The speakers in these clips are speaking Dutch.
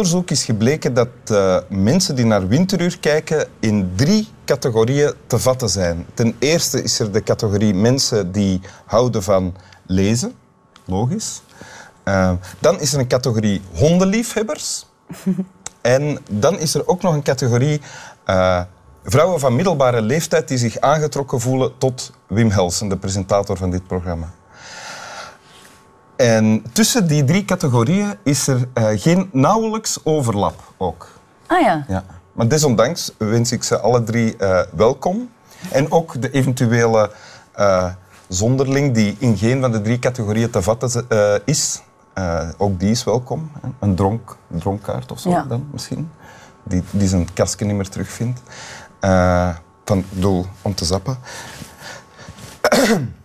Onderzoek is gebleken dat uh, mensen die naar winteruur kijken in drie categorieën te vatten zijn. Ten eerste is er de categorie mensen die houden van lezen, logisch. Uh, dan is er een categorie hondenliefhebbers. en dan is er ook nog een categorie uh, vrouwen van middelbare leeftijd die zich aangetrokken voelen tot Wim Helsen, de presentator van dit programma. En tussen die drie categorieën is er uh, geen nauwelijks overlap ook. Ah ja. ja. Maar desondanks wens ik ze alle drie uh, welkom. En ook de eventuele uh, zonderling die in geen van de drie categorieën te vatten is. ook die is welkom. Een dronk, dronkaart of zo ja. dan misschien. Die, die zijn kastje niet meer terugvindt. van doel om te zappen.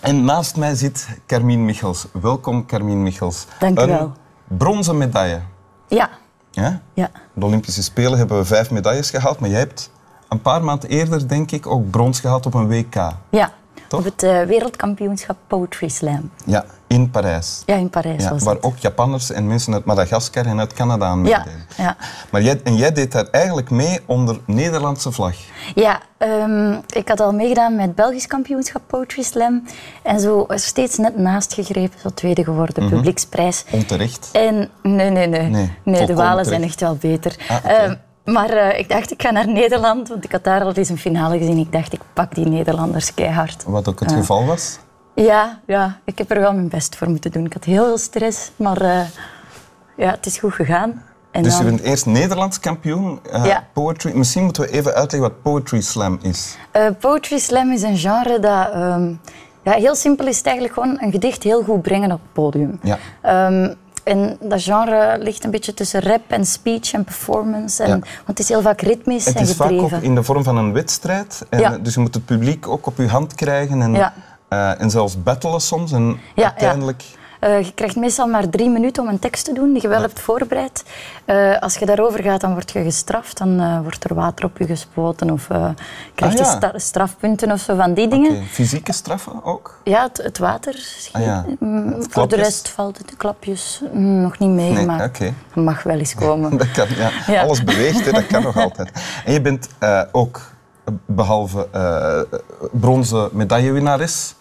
En naast mij zit Carmien Michels. Welkom, Carmien Michels. Dank u wel. Bronzen medaille. Ja. ja. Ja? De Olympische Spelen hebben we vijf medailles gehaald, maar jij hebt een paar maanden eerder, denk ik, ook brons gehaald op een WK. Ja, op het uh, wereldkampioenschap Poetry Slam. Ja, in Parijs. Ja, in Parijs ja, was Waar het. ook Japanners en mensen uit Madagaskar en uit Canada aan Ja, meededen. ja. Maar jij, en jij deed daar eigenlijk mee onder Nederlandse vlag. Ja, ehm, ik had al meegedaan met het Belgisch kampioenschap Poetry Slam. En zo steeds net naast gegrepen, zo tweede geworden, publieksprijs. Onterecht. En nee, nee, nee. Nee, de Walen zijn echt wel beter. Ah, maar eh, ik dacht, ik ga naar Nederland, want ik had daar al eens een finale gezien. Ik dacht, ik pak die Nederlanders keihard. Wat ook het Ja. geval was. Ja, ja, ik heb er wel mijn best voor moeten doen. Ik had heel veel stress, maar eh, ja, het is goed gegaan. En Dus je bent eerst Nederlands kampioen Ja. poetry. Misschien moeten we even uitleggen wat poetry slam is. Eh, poetry slam is een genre dat... ehm, ja, heel simpel is het eigenlijk gewoon een gedicht heel goed brengen op het podium. Ja. Ehm, en dat genre ligt een beetje tussen rap en speech en performance. En, Ja. Want het is heel vaak ritmisch Het en is vaak gedreven. ook in de vorm van een wedstrijd. En, Ja. Dus je moet het publiek ook op je hand krijgen. En, Ja. eh, en zelfs battelen soms. En ja. uiteindelijk... Eh, je krijgt meestal maar drie minuten om een tekst te doen die je wel hebt voorbereid. Eh, als je daarover gaat, dan word je gestraft. Dan eh, wordt er water op je gespoten of krijg je Ah, ja. strafpunten of zo van die dingen. Fysieke straffen ook? Ja, het, het water. Ah, ja. Mm, Het Voor de rest valt het de klapjes mm, nog niet mee, Nee, maar dat mag wel eens komen. Dat kan, ja. Alles beweegt, hè, dat kan nog altijd. En je bent ook, eh, behalve eh, bronzen medaillewinnares,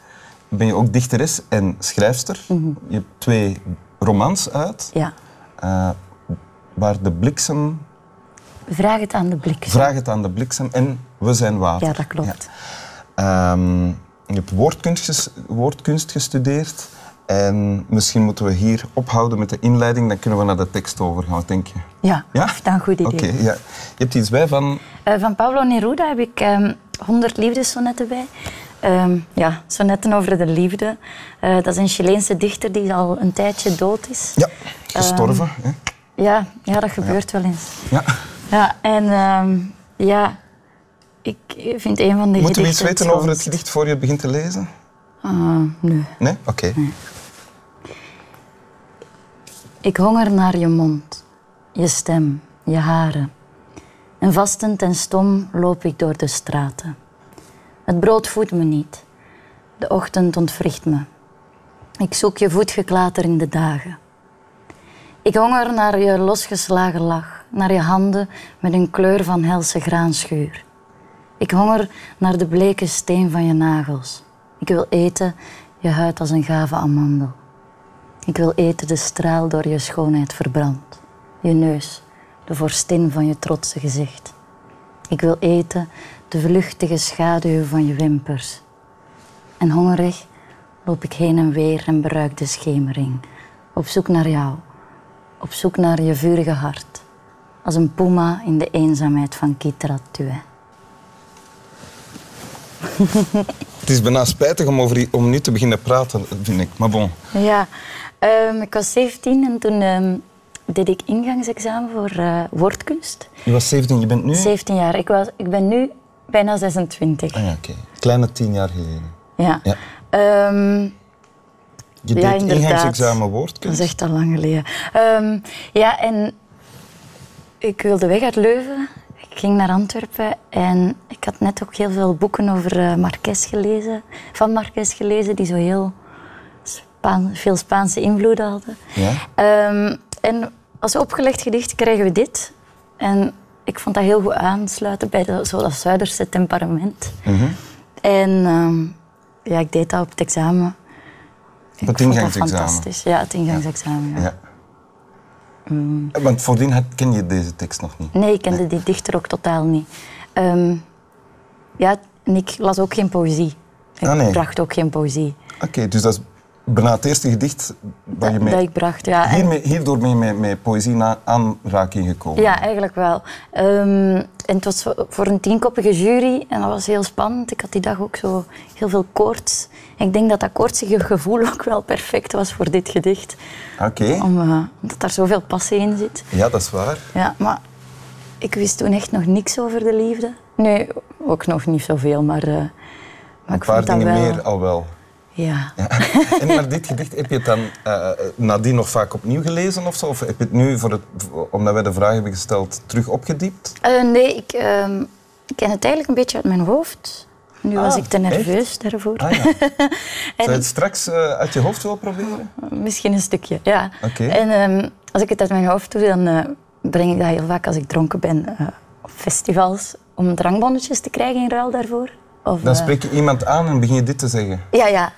ben je ook dichteres en schrijfster. Mhm. Je hebt twee romans uit, Ja. eh, waar de bliksem... Vraag het aan de blik. Vraag het aan de bliksem en We zijn water. Ja, dat klopt. Ja. Ehm, je hebt woordkunst, woordkunst gestudeerd. En misschien moeten we hier ophouden met de inleiding, dan kunnen we naar de tekst overgaan, denk je? Ja, Ja? dat is een goed Oké, idee. ja. Je hebt iets bij van... Eh, van Pablo Neruda heb ik ehm 100 liefdessonetten bij. Ehm, ja, sonetten over de liefde. Eh, dat is een Chileense dichter die al een tijdje dood is. Ja, gestorven. Ehm, hè? Ja, ja dat gebeurt wel eens. Ja. Ja, en ehm, ja, ik vind een van de Moeten we iets weten over het gedicht voor je begint te lezen? Ah, nee. Nee? Oké. Ik honger naar je mond, je stem, je haren. En vastend en stom loop ik door de straten. Het brood voedt me niet. De ochtend ontwricht me. Ik zoek je voetgeklater in de dagen. Ik honger naar je losgeslagen lach, naar je handen met een kleur van helse graanschuur. Ik honger naar de bleke steen van je nagels. Ik wil eten je huid als een gave amandel. Ik wil eten de straal door je schoonheid verbrand. Je neus, de vorstin van je trotse gezicht. Ik wil eten de vluchtige schaduw van je wimpers. En hongerig loop ik heen en weer en beruik de schemering. Op zoek naar jou. Op zoek naar je vurige hart. Als een puma in de eenzaamheid van Kitra Tue. Het is bijna spijtig om, over, om nu te beginnen praten, vind ik. Maar bon. Ja, ehm, ik was 17 en toen ehm, deed ik ingangsexamen voor eh, woordkunst. Je was 17, je bent nu... 17 jaar. Ik, was, ik ben nu bijna 26. Ah ja, oké. Kleine tien jaar geleden. Ja. Ja. Ehm, Je Ja, deed ingangsexamen dat woordkunst. is echt al lang geleden. Ehm, ja, en ik wilde weg uit Leuven. Ik ging naar Antwerpen en ik had net ook heel veel boeken over eh, Marques gelezen, van Marques gelezen, die zo heel Spaan- veel Spaanse invloeden hadden. Ja. Ehm, en als opgelegd gedicht krijgen we dit. En ik vond dat heel goed aansluiten bij de, zo dat Zuiderse temperament. En ehm, ja, ik deed dat op het examen. Ik Het ingangsexamen. fantastisch. Ja, het ingangsexamen. Ja. Ja. Mm. Want voordien had, ken je deze tekst nog niet. Nee, ik kende die dichter ook totaal niet. Ehm, ja, en ik las ook geen poëzie. Ik Ah, nee. bracht ook geen poëzie. Oké, dus dat is bijna het eerste gedicht dat je mee... dat ik bracht, ja. Hiermee, hierdoor ben je met, met poëzie na aanraking gekomen. Ja, eigenlijk wel. Ehm, en het was voor- een tienkoppige jury en dat was heel spannend. Ik had die dag ook zo heel veel koorts. En ik denk dat dat koortsige gevoel ook wel perfect was voor dit gedicht. Oké, Om, eh, omdat daar zoveel passie in zit. ja, dat is waar. Ja, maar ik wist toen echt nog niks over de liefde. Nee, ook nog niet zoveel, maar, eh, maar Een ik vond dat dingen wel... meer al wel. Ja. Ja. En maar dit gedicht, heb je het dan eh, nadien nog vaak opnieuw gelezen of zo? Of heb je het nu, voor het, omdat wij de vraag hebben gesteld, terug opgediept? Eh, nee, ik, ehm, ik ken het eigenlijk een beetje uit mijn hoofd. Nu was Ah, ik te nerveus daarvoor. Ah ja. Zou je het straks uit je hoofd willen proberen? Misschien een stukje, ja. Oké. En ehm, als ik het uit mijn hoofd doe, dan breng ik dat heel vaak als ik dronken ben op festivals om drankbonnetjes te krijgen in ruil daarvoor. Of, Dan spreek je iemand aan en begin je dit te zeggen. Ja, ja.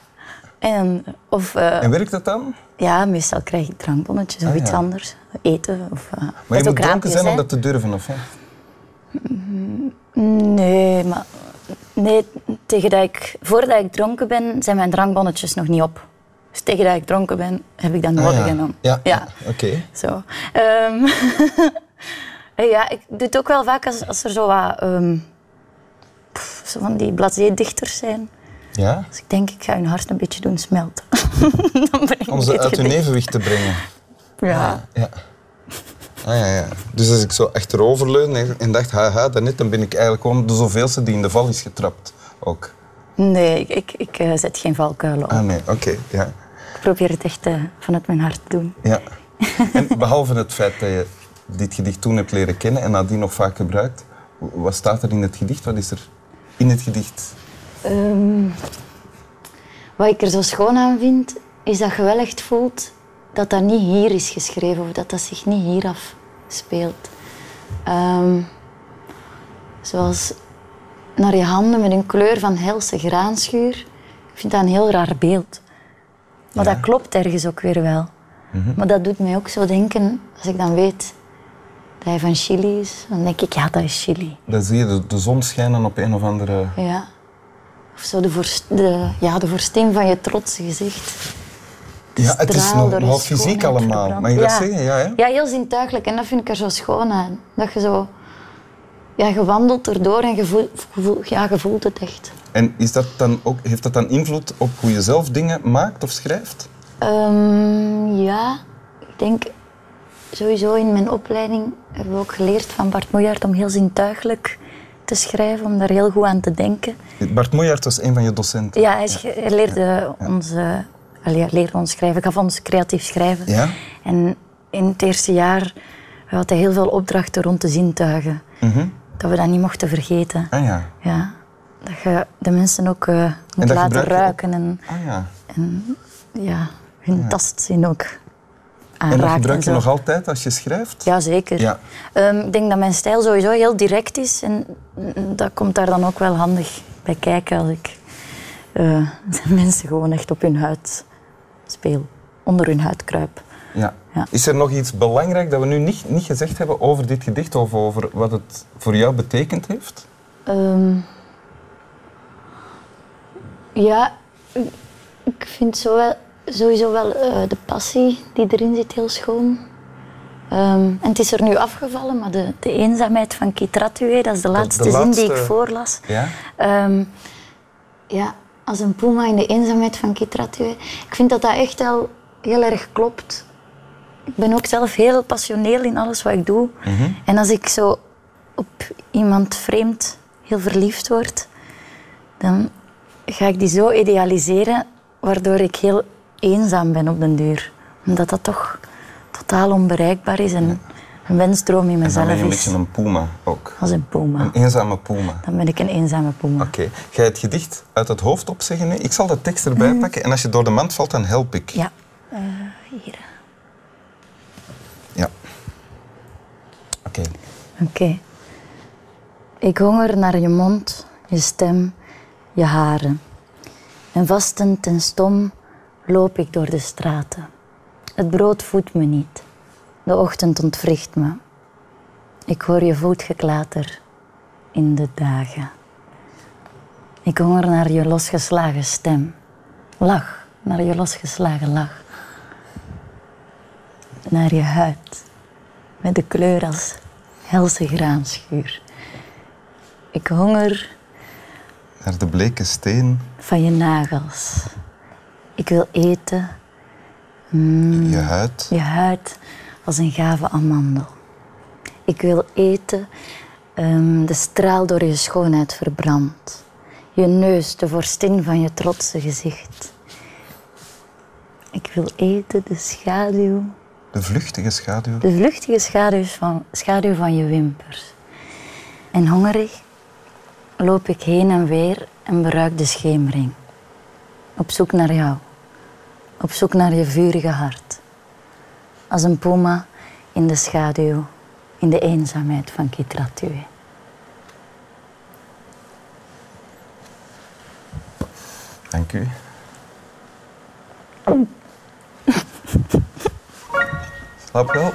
En, of, eh, En werkt dat dan? ja, meestal krijg ik drankbonnetjes of Ah, iets ja. anders. Eten of... eh, Maar je moet dronken zijn om dat te durven, of hè? Nee, maar... Nee, tegen dat ik, voordat ik dronken ben, zijn mijn drankbonnetjes nog niet op. Dus tegen dat ik dronken ben, heb ik dat nodig. Ah, ja. en dan, Ja, ja. oké. Zo. Ehm, ja, ik doe het ook wel vaak als, als er zo wat... ehm, pff, zo van die blasé-dichters zijn. Ja? Dus ik denk, ik ga hun hart een beetje doen smelten. Om ze uit hun evenwicht te brengen. Ja. Ja. Ah, ja, ja. Dus als ik zo achteroverleun en- en dacht, haha, daarnet, dan ben ik eigenlijk gewoon de zoveelste die in de val is getrapt. Ook. Nee, ik, ik, ik eh, zet geen valkuilen op. Ah, nee, oké. ja. Ik probeer het echt eh, vanuit mijn hart te doen. ja. En behalve het feit dat je dit gedicht toen hebt leren kennen en nadien nog vaak gebruikt, wat staat er in het gedicht? Wat is er in het gedicht? Ehm, wat ik er zo schoon aan vind, is dat je wel echt voelt dat dat niet hier is geschreven of dat dat zich niet hier afspeelt. Ehm, zoals naar je handen met een kleur van helse graanschuur. Ik vind dat een heel raar beeld. Maar Ja. dat klopt ergens ook weer wel. Maar dat doet mij ook zo denken, als ik dan weet dat hij van Chili is, dan denk ik, ja, dat is Chili. Dan zie je de, de zon schijnen op een of andere... Ja. Of zo de, de, ja, de vorstin van je trotse gezicht. De Ja, het is nog, fysiek allemaal. verbrand. Mag je dat zeggen? Ja, hè? Ja, heel zintuigelijk. En dat vind ik er zo schoon aan. Dat je zo... Ja, je wandelt erdoor en je voelt, je voelt- ja, je voelt het echt. En is dat dan ook, heeft dat dan invloed op hoe je zelf dingen maakt of schrijft? Ehm, ja, ik denk sowieso in mijn opleiding hebben we ook geleerd van Bart Moejaert om heel zintuigelijk te schrijven, om daar heel goed aan te denken. Bart Moejaert was een van je docenten. Ja, hij, leerde, ons, eh, allee, leerde ons schrijven, gaf ons creatief schrijven. Ja? En in het eerste jaar had hij heel veel opdrachten rond de zintuigen. Mhm. Dat we dat niet mochten vergeten. Ah ja. Ja, dat je de mensen ook eh, moet laten ruiken en, Ah ja. en ja, hun tastzin ook En dat gebruik je nog altijd als je schrijft? Ja, zeker. Ja. Ehm, ik denk dat mijn stijl sowieso heel direct is. En dat komt daar dan ook wel handig bij kijken als ik eh, mensen gewoon echt op hun huid speel. Onder hun huid kruip. Ja. Ja. Is er nog iets belangrijk dat we nu niet, niet gezegd hebben over dit gedicht of over wat het voor jou betekend heeft? Ehm, ja, ik- ik vind zo wel, sowieso wel eh, de passie die erin zit heel schoon. Ehm, en het is er nu afgevallen, maar de, de eenzaamheid van Kitratue, dat is de laatste, zin die ik voorlas. Ja? Ehm, ja, als een puma in de eenzaamheid van Kitratue. Ik vind dat dat echt wel heel erg klopt. Ik ben ook zelf heel passioneel in alles wat ik doe. En als ik zo op iemand vreemd heel verliefd word, dan ga ik die zo idealiseren, waardoor ik heel eenzaam ben op den duur. Omdat dat toch totaal onbereikbaar is en een wensdroom in Dan ben mezelf je een is. beetje een puma ook. Als een puma. Een eenzame puma. Dan ben ik een eenzame puma. Oké. Ga je het gedicht uit het hoofd opzeggen nu? Ik zal de tekst erbij pakken en als je door de mand valt, dan help ik. Ja. Eh, hier. Ja. Oké. Ik honger naar je mond, je stem, je haren. En vastend en stom loop ik door de straten. Het brood voedt me niet. De ochtend ontwricht me. Ik hoor je voetgeklater in de dagen. Ik honger naar je losgeslagen stem. Lach, naar je losgeslagen lach. Naar je huid, met de kleur als helse graanschuur. Ik honger Naar de bleke steen, van je nagels. Ik wil eten je huid. je huid als een gave amandel. Ik wil eten ehm, de straal door je schoonheid verbrandt. Je neus, de vorstin van je trotse gezicht. Ik wil eten de schaduw, De vluchtige schaduw. de vluchtige schaduw van, schaduw van je wimpers. En hongerig loop ik heen en weer en beruik de schemering. Op zoek naar jou. Op zoek naar je vurige hart. Als een puma in de schaduw, in de eenzaamheid van Kitratue. Dank u. Slaap wel.